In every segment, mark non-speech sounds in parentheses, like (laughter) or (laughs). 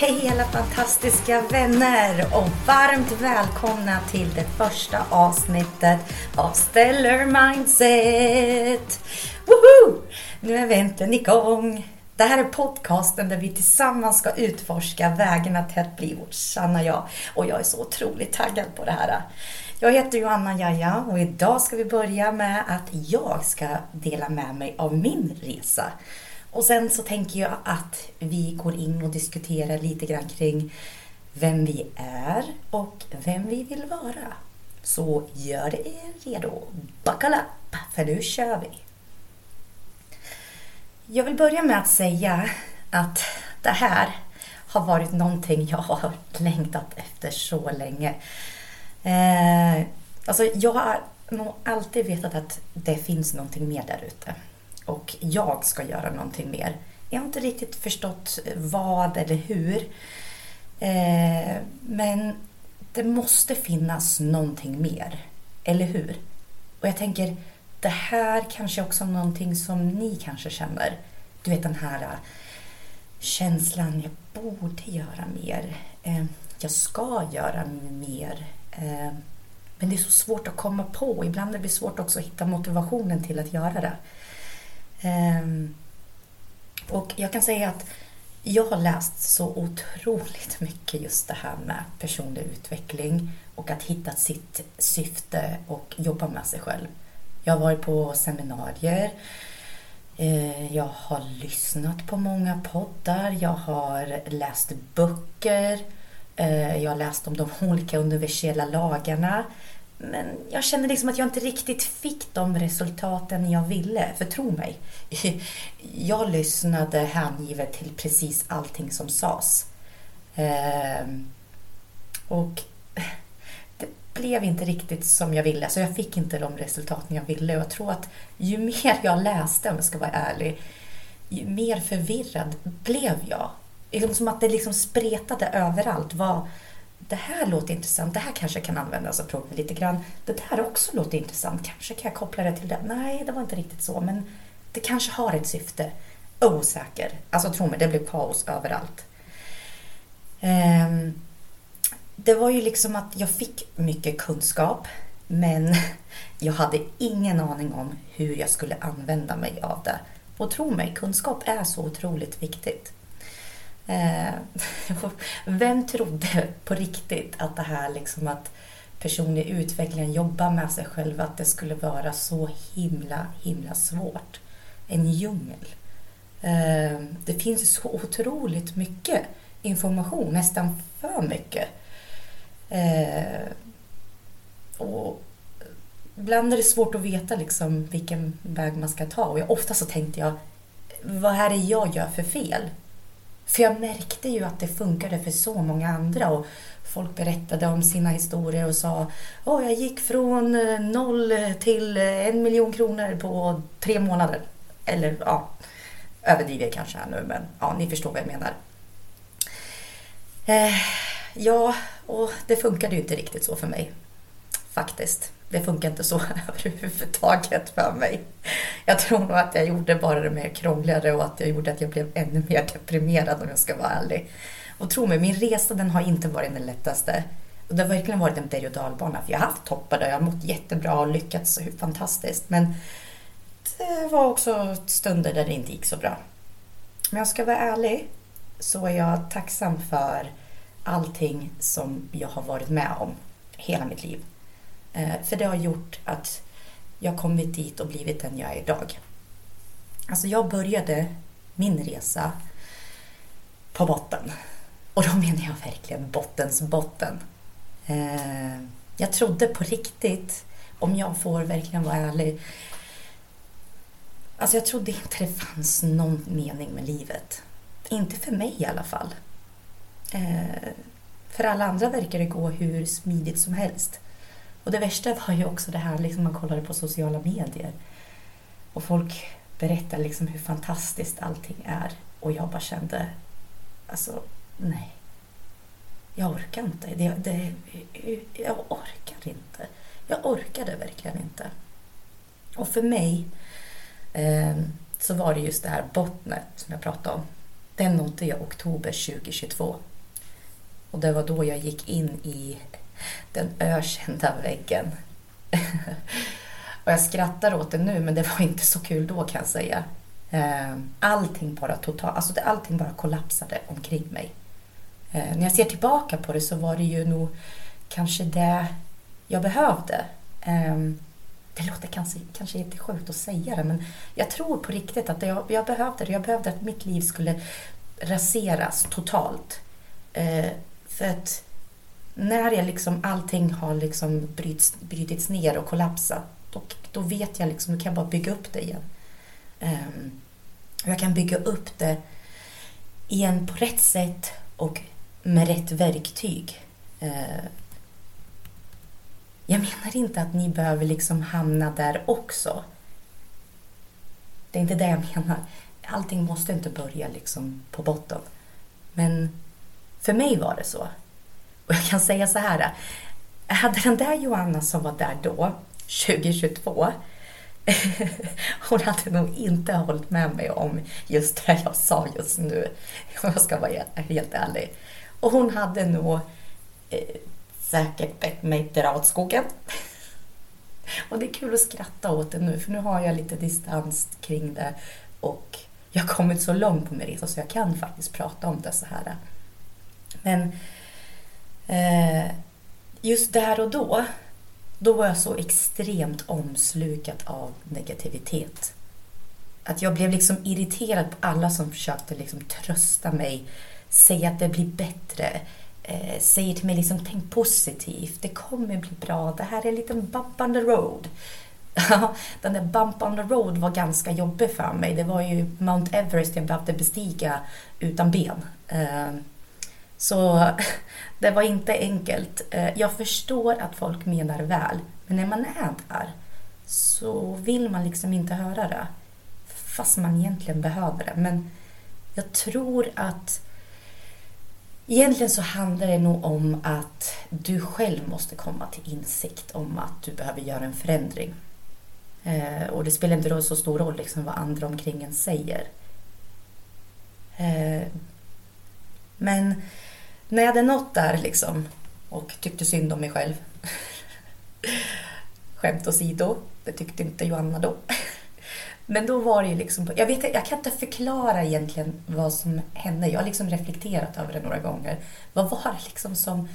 Hej alla fantastiska vänner och varmt välkomna till det första avsnittet av Stellar Mindset. Woho! Nu är vi äntligen igång. Det här är podcasten där vi tillsammans ska utforska vägarna till att bli vårt sanna jag. Och jag är så otroligt taggad på det här. Jag heter Johanna Jaja och idag ska vi börja med att jag ska dela med mig av min resa. Och sen så tänker jag att vi går in och diskuterar lite grann kring vem vi är och vem vi vill vara. Så gör er redo. Buckle up, för nu kör vi. Jag vill börja med att säga att det här har varit någonting jag har längtat efter så länge. Eh, alltså jag har nog alltid vetat att det finns någonting mer där ute och jag ska göra någonting mer. Jag har inte riktigt förstått vad eller hur. Eh, men det måste finnas någonting mer, eller hur? Och jag tänker, det här kanske också är någonting som ni kanske känner. Du vet den här äh, känslan, jag borde göra mer. Eh, jag ska göra mer. Eh, men det är så svårt att komma på. Ibland är det svårt också att hitta motivationen till att göra det. Ehm, och jag kan säga att jag har läst så otroligt (laughs) mycket just det här med personlig utveckling och att hitta sitt syfte och jobba med sig själv. Jag har varit på seminarier, ehm, jag har lyssnat på många poddar, jag har läst böcker, ehm, jag har läst om de (laughs) olika universella lagarna. Men jag kände liksom att jag inte riktigt fick de resultaten jag ville. För tro mig, (laughs) jag lyssnade hängivet till precis allting som sades. Ehm, och (laughs) det blev inte riktigt som jag ville. Så jag fick inte de resultaten jag ville. Och jag tror att ju mer jag läste, om jag ska vara ärlig, ju mer förvirrad blev jag. Som att det liksom spretade överallt. Vad, det här låter intressant, det här kanske kan användas och prova lite grann. Det här också låter intressant, kanske kan jag koppla det till det. Nej, det var inte riktigt så, men det kanske har ett syfte. Osäker. Alltså tro mig, det blev kaos överallt. Um, det var ju liksom att jag fick mycket kunskap, men (laughs) jag hade ingen aning om hur jag skulle använda mig av det. Och tro mig, kunskap är så otroligt viktigt. Eh, (laughs) vem trodde på riktigt att det här liksom att personlig utveckling, jobba med sig själv, att det skulle vara så himla, himla svårt. En djungel. Eh, det finns så otroligt mycket information, nästan för mycket. Eh, och ibland är det svårt att veta liksom vilken väg man ska ta. Och ofta så tänkte jag, vad är det jag gör för fel? För jag märkte ju att det funkade för så många andra och folk berättade om sina historier och sa oh, jag gick från eh, noll till eh, en miljon kronor på tre månader. Eller ja, överdriver jag kanske här nu men ja, ni förstår vad jag menar. Eh, ja, och det funkade ju inte riktigt så för mig. Faktiskt det funkar inte så (laughs) överhuvudtaget för mig. Jag tror nog att jag gjorde bara det mer krångligare och att jag gjorde att jag blev ännu mer deprimerad om jag ska vara ärlig. Och tro mig, min resa den har inte varit den lättaste. Och det har verkligen varit en berg och dalbana. För jag har haft toppar där jag har mått jättebra och lyckats fantastiskt. Men det var också stunder där det inte gick så bra. Men jag ska vara ärlig så är jag tacksam för allting som jag har varit med om hela mitt liv. Eh, för det har gjort att jag kommit dit och blivit den jag är idag. Alltså jag började min resa på botten. Och då menar jag verkligen bottens botten. Eh, jag trodde på riktigt, om jag får verkligen vara ärlig, Alltså jag trodde inte det fanns någon mening med livet. Inte för mig i alla fall. Eh, för alla andra verkar det gå hur smidigt som helst. Och det värsta var ju också det här, liksom man kollade på sociala medier och folk berättade liksom hur fantastiskt allting är. Och jag bara kände, alltså nej. Jag orkar inte. Det, det, jag orkar inte. Jag orkade verkligen inte. Och för mig eh, så var det just det här bottnet som jag pratade om. Den nådde jag oktober 2022. Och det var då jag gick in i den ökända väggen. och jag skrattar åt det nu, men det var inte så kul då kan jag säga. Eh, allting bara total, alltså allting bara kollapsade omkring mig. Eh, när jag ser tillbaka på det så var det ju nog kanske det jag behövde. Ehm, det låter kanske, kanske jättesjukt att säga det, men jag tror på riktigt att jag, jag behövde det. Jag behövde att mitt liv skulle raseras totalt. Eh, för att när jag liksom, allting har liksom bryts, brytits ner och kollapsat, då, då vet jag liksom, då kan jag bara bygga upp det igen. Um, jag kan bygga upp det igen på rätt sätt och med rätt verktyg. Uh, jag menar inte att ni behöver liksom hamna där också. Det är inte det jag menar. Allting måste inte börja liksom på botten. Men för mig var det så. Och jag kan säga så här. Hade den där Joanna som var där då, 2022, (laughs) hon hade nog inte hållit med mig om just det jag sa just nu, om jag ska vara helt ärlig. Och hon hade nog eh, säkert bett mig dra åt skogen. (laughs) Och det är kul att skratta åt det nu, för nu har jag lite distans kring det och jag har kommit så långt på min resa så jag kan faktiskt prata om det så här. Men Eh, just där och då, då var jag så extremt omslukad av negativitet. Att jag blev liksom irriterad på alla som försökte liksom trösta mig, säga att det blir bättre, eh, säger till mig liksom tänk positivt, det kommer bli bra, det här är en liten bump on the road. (laughs) den där bump on the road var ganska jobbig för mig. Det var ju Mount Everest jag behövde bestiga utan ben. Eh, så (laughs) det var inte enkelt. Eh, jag förstår att folk menar väl, men när man är där så vill man liksom inte höra det. Fast man egentligen behöver det. Men jag tror att Egentligen så handlar det nog om att du själv måste komma till insikt om att du behöver göra en förändring. Eh, och det spelar inte så stor roll liksom vad andra omkring en säger. Eh, men när jag hade nått där liksom och tyckte synd om mig själv. (laughs) Skämt åsido, det tyckte inte Joanna då. (laughs) Men då var det ju liksom, jag, vet, jag kan inte förklara egentligen vad som hände. Jag har liksom reflekterat över det några gånger. Vad var det liksom som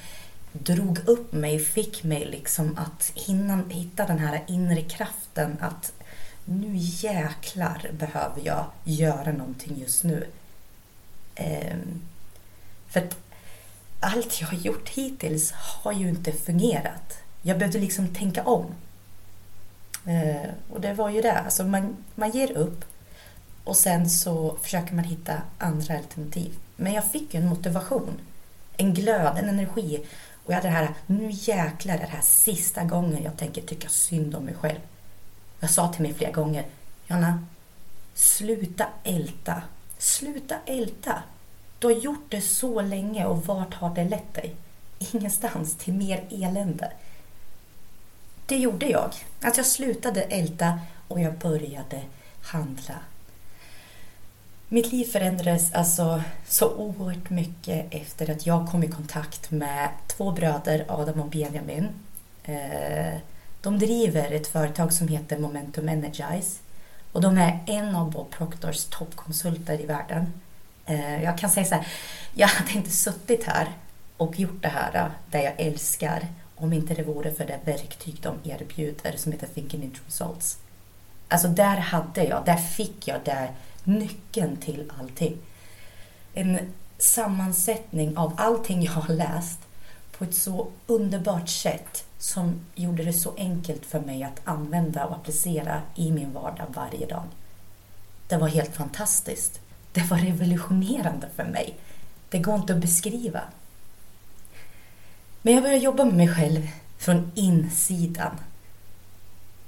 drog upp mig, fick mig liksom att hinna, hitta den här inre kraften att nu jäklar behöver jag göra någonting just nu. Ehm, för att allt jag har gjort hittills har ju inte fungerat. Jag behövde liksom tänka om. Eh, och det var ju det, alltså man, man ger upp och sen så försöker man hitta andra alternativ. Men jag fick ju en motivation, en glöd, en energi. Och jag hade det här, nu jäklar är det här sista gången jag tänker tycka synd om mig själv. Jag sa till mig flera gånger, Jonna, sluta älta. Sluta älta. Du har gjort det så länge och vart har det lett dig? Ingenstans, till mer elände. Det gjorde jag. Att jag slutade älta och jag började handla. Mitt liv förändrades alltså så oerhört mycket efter att jag kom i kontakt med två bröder, Adam och Benjamin. Eh, de driver ett företag som heter Momentum Energize och de är en av Bob Proctors toppkonsulter i världen. Eh, jag kan säga så här, jag hade inte suttit här och gjort det här eh, där jag älskar om inte det vore för det verktyg de erbjuder som heter Thinking into Results. Alltså där hade jag, där fick jag där nyckeln till allting. En sammansättning av allting jag har läst på ett så underbart sätt som gjorde det så enkelt för mig att använda och applicera i min vardag varje dag. Det var helt fantastiskt. Det var revolutionerande för mig. Det går inte att beskriva. Men jag började jobba med mig själv från insidan.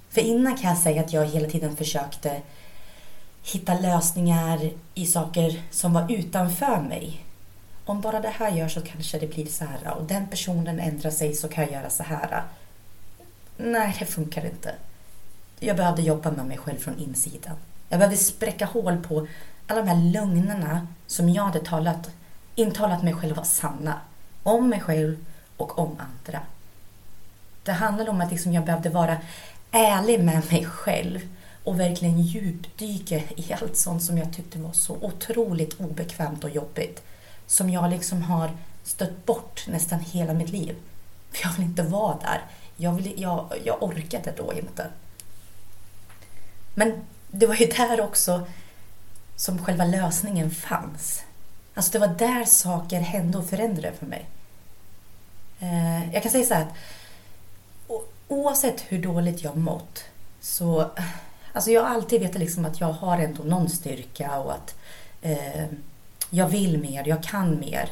För innan kan jag säga att jag hela tiden försökte hitta lösningar i saker som var utanför mig. Om bara det här görs så kanske det blir så här och den personen ändrar sig så kan jag göra så här. Nej, det funkar inte. Jag behövde jobba med mig själv från insidan. Jag behövde spräcka hål på alla de här lögnerna som jag hade talat, intalat mig själv var sanna. Om mig själv och om andra. Det handlade om att liksom jag behövde vara ärlig med mig själv och verkligen djupdyka i allt sånt som jag tyckte var så otroligt obekvämt och jobbigt. Som jag liksom har stött bort nästan hela mitt liv. För jag vill inte vara där. Jag, vill, jag, jag orkade då inte. Men det var ju där också som själva lösningen fanns. Alltså det var där saker hände och förändrade för mig. Eh, jag kan säga så här att oavsett hur dåligt jag mått så Alltså jag har alltid vetat liksom att jag har ändå någon styrka och att eh, jag vill mer, jag kan mer.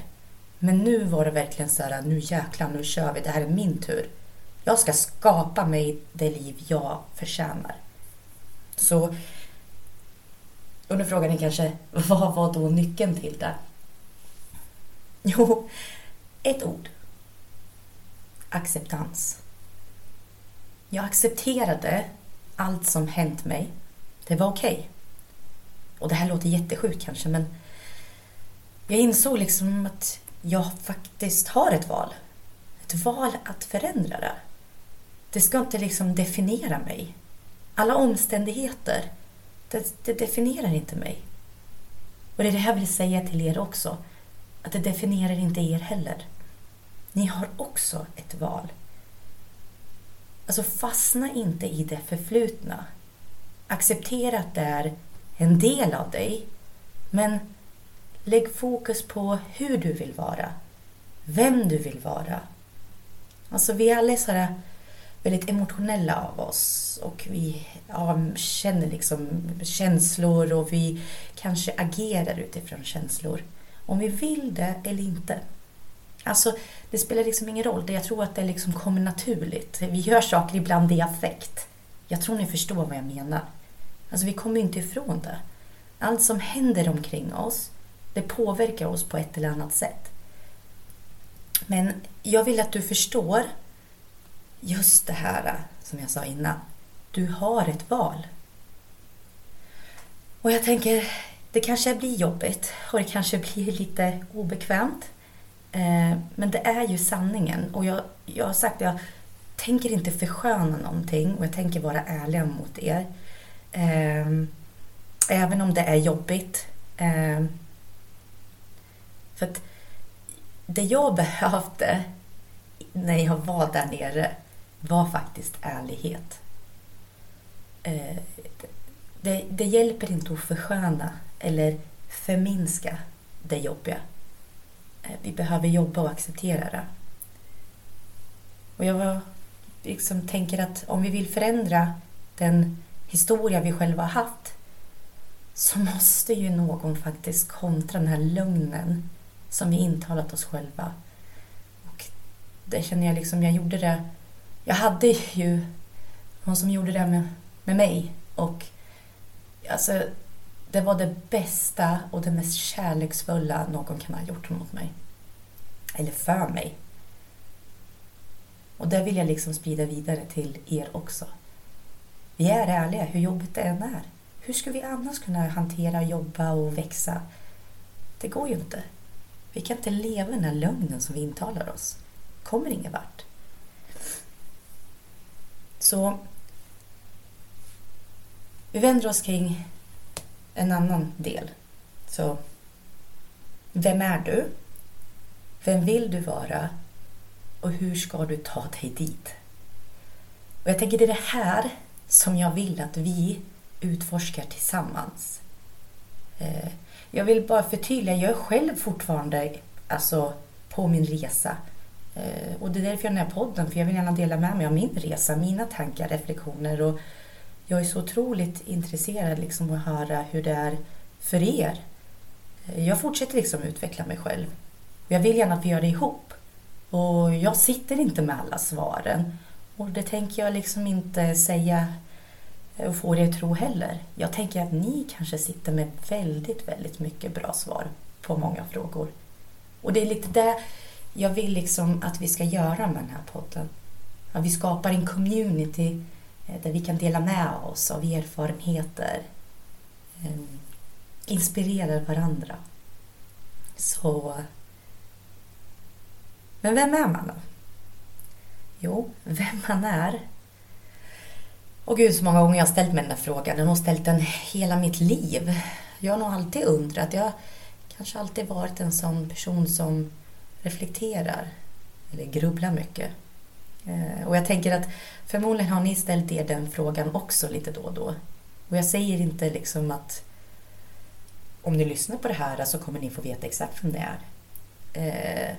Men nu var det verkligen så här, nu jäklar, nu kör vi, det här är min tur. Jag ska skapa mig det liv jag förtjänar. Så, och nu frågar ni kanske, (laughs) vad var då nyckeln till det? Jo, ett ord. Acceptans. Jag accepterade allt som hänt mig. Det var okej. Okay. Och det här låter jättesjukt kanske, men jag insåg liksom att jag faktiskt har ett val. Ett val att förändra det. Det ska inte liksom definiera mig. Alla omständigheter, det, det definierar inte mig. Och det är det jag vill säga till er också. Att det definierar inte er heller. Ni har också ett val. Alltså fastna inte i det förflutna. Acceptera att det är en del av dig. Men lägg fokus på hur du vill vara. Vem du vill vara. Alltså vi alla är så väldigt emotionella av oss och vi ja, känner liksom känslor och vi kanske agerar utifrån känslor. Om vi vill det eller inte. Alltså, det spelar liksom ingen roll. Jag tror att det liksom kommer naturligt. Vi gör saker ibland i affekt. Jag tror ni förstår vad jag menar. Alltså, vi kommer inte ifrån det. Allt som händer omkring oss, det påverkar oss på ett eller annat sätt. Men jag vill att du förstår just det här som jag sa innan. Du har ett val. Och jag tänker, det kanske blir jobbigt och det kanske blir lite obekvämt. Eh, men det är ju sanningen. Och jag, jag har sagt att jag tänker inte försköna någonting och jag tänker vara ärlig mot er. Eh, även om det är jobbigt. Eh, för att det jag behövde när jag var där nere var faktiskt ärlighet. Eh, det, det hjälper inte att försköna eller förminska det jobbiga. Eh, vi behöver jobba och acceptera det. Och jag liksom tänker att om vi vill förändra den historia vi själva har haft så måste ju någon faktiskt kontra den här lögnen som vi intalat oss själva. Och det känner jag liksom, jag gjorde det. Jag hade ju någon som gjorde det med, med mig och alltså det var det bästa och det mest kärleksfulla någon kan ha gjort mot mig. Eller för mig. Och det vill jag liksom sprida vidare till er också. Vi är ärliga, hur jobbigt det än är. Hur ska vi annars kunna hantera, jobba och växa? Det går ju inte. Vi kan inte leva den här lögnen som vi intalar oss. kommer ingen vart. Så vi vänder oss kring en annan del. Så, vem är du? Vem vill du vara? Och hur ska du ta dig dit? Och jag tänker det är det här som jag vill att vi utforskar tillsammans. Eh, jag vill bara förtydliga, jag är själv fortfarande alltså, på min resa. Eh, och det är därför jag har den här podden, för jag vill gärna dela med mig av min resa, mina tankar, reflektioner och jag är så otroligt intresserad liksom att höra hur det är för er. Eh, jag fortsätter liksom utveckla mig själv. Jag vill gärna att vi gör det ihop. Och jag sitter inte med alla svaren. Och det tänker jag liksom inte säga och få er att tro heller. Jag tänker att ni kanske sitter med väldigt, väldigt mycket bra svar på många frågor. Och det är lite det jag vill liksom att vi ska göra med den här podden. Att vi skapar en community eh, där vi kan dela med oss av erfarenheter, ehm, Inspirera inspirerar varandra. Så Men vem är man då? Jo, vem man är. Och gud så många gånger jag har ställt mig den där frågan. Jag har nog ställt den hela mitt liv. Jag har nog alltid undrat. Jag har kanske alltid varit en sån person som reflekterar eller grubblar mycket. Eh, och jag tänker att förmodligen har ni ställt er den frågan också lite då och då. Och jag säger inte liksom att om ni lyssnar på det här så kommer ni få veta exakt vem det är. Eh,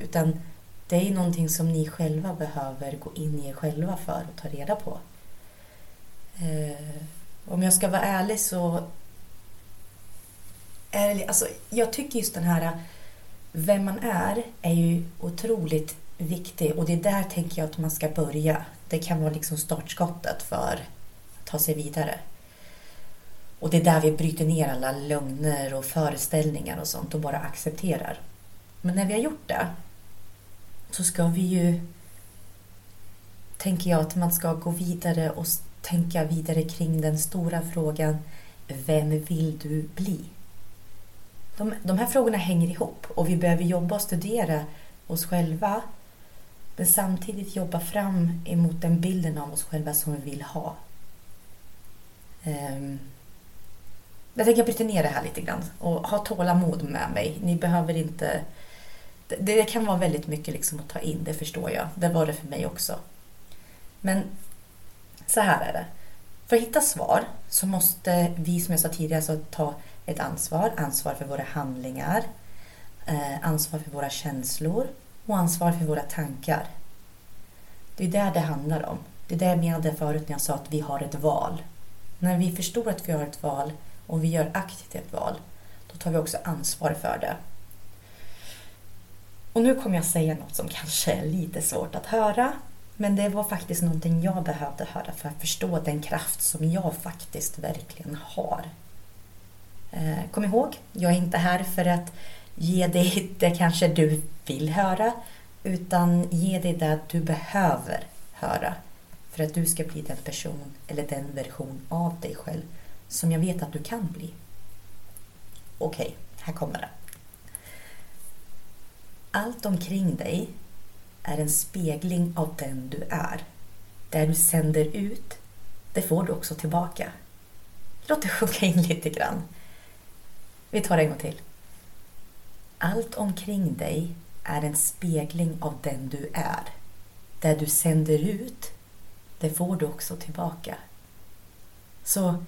utan det är någonting som ni själva behöver gå in i er själva för och ta reda på. Eh, om jag ska vara ärlig så... är det, alltså, jag tycker just den här vem man är är ju otroligt viktig och det är där tänker jag att man ska börja. Det kan vara liksom startskottet för att ta sig vidare. Och det är där vi bryter ner alla lögner och föreställningar och sånt och bara accepterar. Men när vi har gjort det så ska vi ju, tänker jag, att man ska gå vidare och tänka vidare kring den stora frågan Vem vill du bli? De, de här frågorna hänger ihop och vi behöver jobba och studera oss själva men samtidigt jobba fram emot den bilden av oss själva som vi vill ha. Um, jag tänker bryta ner det här lite grann och ha tålamod med mig. Ni behöver inte... Det, det kan vara väldigt mycket liksom att ta in, det förstår jag. Det var det för mig också. Men så här är det. För att hitta svar så måste vi, som jag sa tidigare, alltså ta ett ansvar. Ansvar för våra handlingar, eh, ansvar för våra känslor och ansvar för våra tankar. Det är där det handlar om. Det är det jag menade förut när jag sa att vi har ett val. När vi förstår att vi har ett val och vi gör aktivt ett val, då tar vi också ansvar för det. Och nu kommer jag säga något som kanske är lite svårt att höra, men det var faktiskt någonting jag behövde höra för att förstå den kraft som jag faktiskt verkligen har. Eh, kom ihåg, jag är inte här för att ge dig det kanske du vill höra, utan ge dig det du behöver höra för att du ska bli den person eller den version av dig själv som jag vet att du kan bli. Okej, okay, här kommer det. Allt omkring dig är en spegling av den du är. Det du sänder ut, det får du också tillbaka. Låt det sjunka in lite grann. Vi tar det en gång till. Allt omkring dig är en spegling av den du är. Det du sänder ut, det får du också tillbaka. Så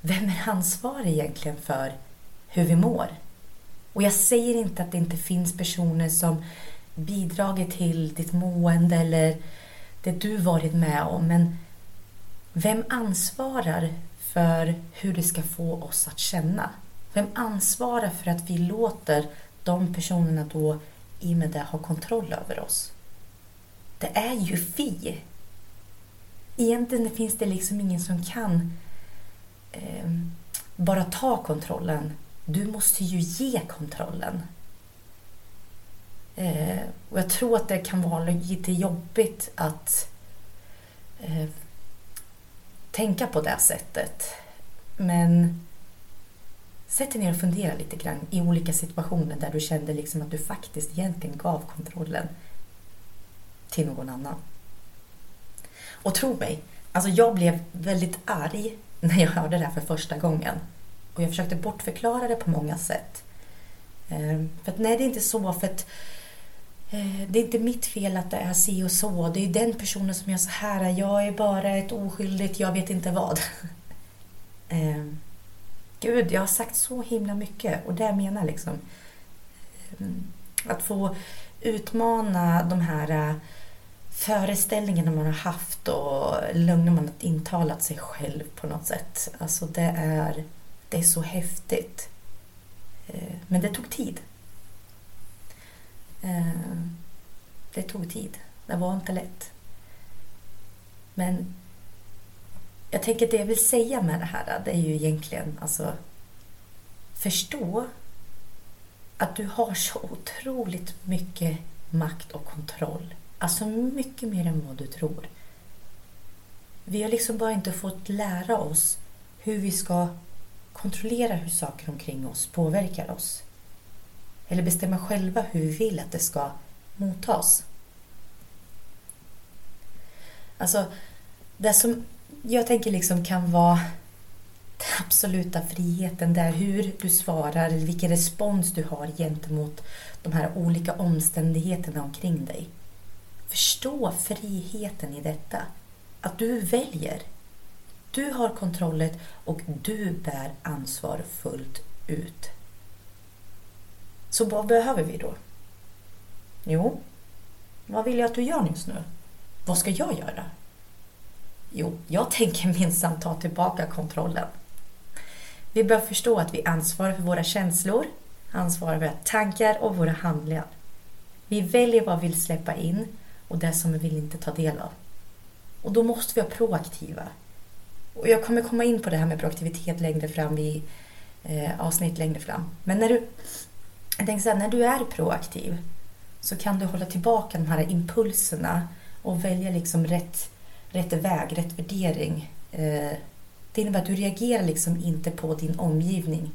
vem är ansvarig egentligen för hur vi mår? Och jag säger inte att det inte finns personer som bidragit till ditt mående eller det du varit med om, men vem ansvarar för hur det ska få oss att känna? Vem ansvarar för att vi låter de personerna då i och med det ha kontroll över oss? Det är ju vi. Egentligen finns det liksom ingen som kan eh, bara ta kontrollen. Du måste ju ge kontrollen. Eh, och jag tror att det kan vara lite jobbigt att eh, tänka på det sättet. Men sätt dig ner och fundera lite grann i olika situationer där du kände liksom att du faktiskt egentligen gav kontrollen till någon annan. Och tro mig, alltså jag blev väldigt arg när jag hörde det här för första gången. Och jag försökte bortförklara det på många sätt. Ehm, för att nej, det är inte så. för att eh, det är inte mitt fel att det är si och så. Det är den personen som gör så här. Jag är bara ett oskyldigt, jag vet inte vad. (laughs) Ehm, Gud, jag har sagt så himla mycket och det jag menar liksom. Eh, att få utmana de här eh, föreställningarna man har haft och lögner man har intalat sig själv på något sätt. Alltså det är, det är så häftigt. Eh, men det tog tid. Det tog tid. Det var inte lätt. Men jag tänker det jag vill säga med det här, det är ju egentligen alltså förstå att du har så otroligt mycket makt och kontroll Alltså mycket mer än vad du tror. Vi har liksom bara inte fått lära oss hur vi ska kontrollera hur saker omkring oss påverkar oss. eller bestämma själva hur vi vill att det ska mottas. Alltså, det som jag tänker liksom kan vara den absoluta friheten där hur du svarar, eller vilken respons du har gentemot de här olika omständigheterna omkring dig. Förstå friheten i detta. Att du väljer. Du har kontrollen och du bär ansvar fullt ut. Så vad behöver vi då? Jo, vad vill jag att du gör just nu? Vad ska jag göra? Jo, jag tänker minsann ta tillbaka kontrollen. Vi bör förstå att vi ansvarar för våra känslor, ansvarar för våra tankar och våra handlingar. Vi väljer vad vi vill släppa in och det som vi vill inte ta del av. Och då måste vi vara proaktiva. Och jag kommer komma in på det här med proaktivitet längre fram i eh, avsnitt längre fram. Men när du, jag tänker så här, när du är proaktiv så kan du hålla tillbaka de här impulserna och välja liksom rätt, rätt väg, rätt värdering. Eh, det innebär att du reagerar liksom inte på din omgivning.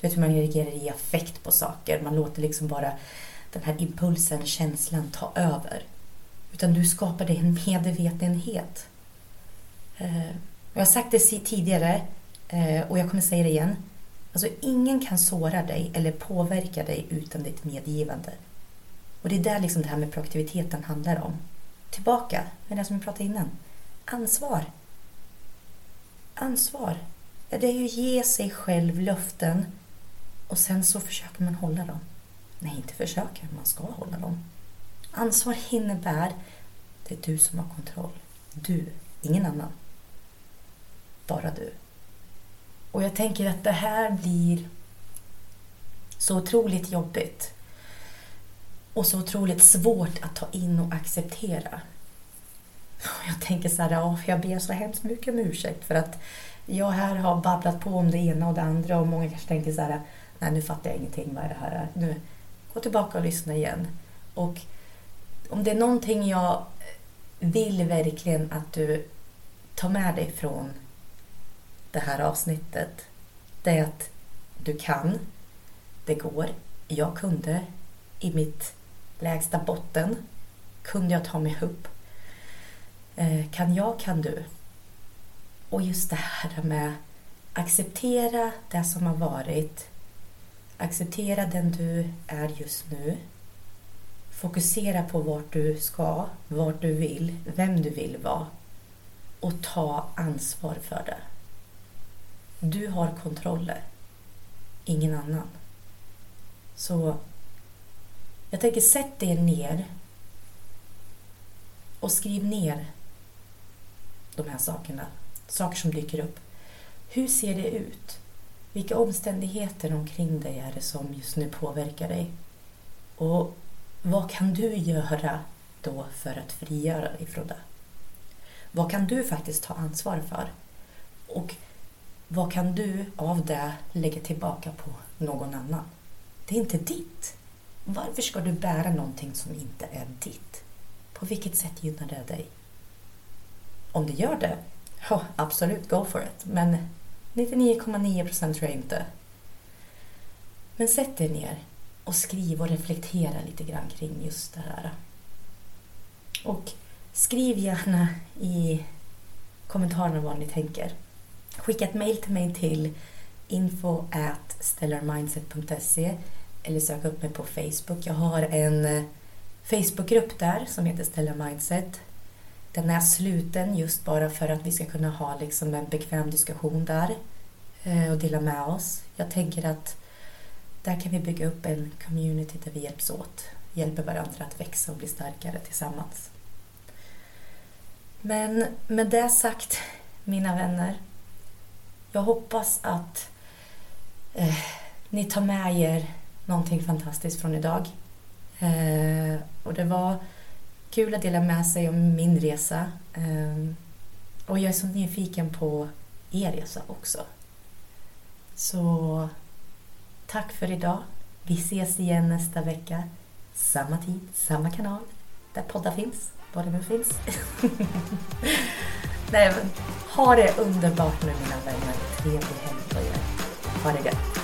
Du vet hur man reagerar i affekt på saker. Man låter liksom bara den här impulsen, känslan ta över. Utan du skapar dig en medvetenhet. Eh, jag har sagt det tidigare eh, och jag kommer säga det igen. Alltså ingen kan såra dig eller påverka dig utan ditt medgivande. Och det är där liksom det här med proaktiviteten handlar om. Tillbaka med det som vi pratade innan. Ansvar. Ansvar. Det är ju att ge sig själv löften och sen så försöker man hålla dem. Nej, inte försöker, man ska hålla dem. Ansvar innebär det är du som har kontroll. Du, ingen annan. Bara du. Och jag tänker att det här blir så otroligt jobbigt och så otroligt svårt att ta in och acceptera. Jag tänker så här, oh, jag ber så hemskt mycket om ursäkt för att jag här har babblat på om det ena och det andra och många kanske tänker så här, nej nu fattar jag ingenting, vad är det här? Nu, gå tillbaka och lyssna igen. Och om det är någonting jag vill verkligen att du tar med dig från det här avsnittet, det är att du kan, det går, jag kunde i mitt lägsta botten, kunde jag ta mig upp. Eh, kan jag, kan du. Och just det här med acceptera det som har varit, acceptera den du är just nu, fokusera på vart du ska, vart du vill, vem du vill vara och ta ansvar för det. Du har kontroller, ingen annan. Så jag tänker sätt dig ner och skriv ner de här sakerna, saker som dyker upp. Hur ser det ut? Vilka omständigheter omkring dig är det som just nu påverkar dig? Och vad kan du göra då för att frigöra dig från det? Vad kan du faktiskt ta ansvar för? Och vad kan du av det lägga tillbaka på någon annan? Det är inte ditt. Varför ska du bära någonting som inte är ditt? På vilket sätt gynnar det dig? Om det gör det, oh, absolut, go for it. Men 99,9 procent tror jag inte. Men sätt dig ner och skriv och reflektera lite grann kring just det här. Och skriv gärna i kommentarerna vad ni tänker. Skicka ett mail till mig till info at stellarmindset.se eller sök upp mig på Facebook. Jag har en Facebookgrupp där som heter Stellar Mindset. Den är sluten just bara för att vi ska kunna ha liksom en bekväm diskussion där eh, och dela med oss. Jag tänker att där kan vi bygga upp en community där vi hjälps åt, hjälper varandra att växa och bli starkare tillsammans. Men med det sagt, mina vänner, jag hoppas att eh, ni tar med er någonting fantastiskt från idag. Eh, och det var kul att dela med sig om min resa. Ehm, och jag är så nyfiken på er resa också. Så tack för idag. Vi ses igen nästa vecka. Samma tid, samma kanal. Där poddar finns. Var det nu finns. (laughs) Nej, men ha det underbart nu mina vänner. Trevlig helg på er. Ha det gött.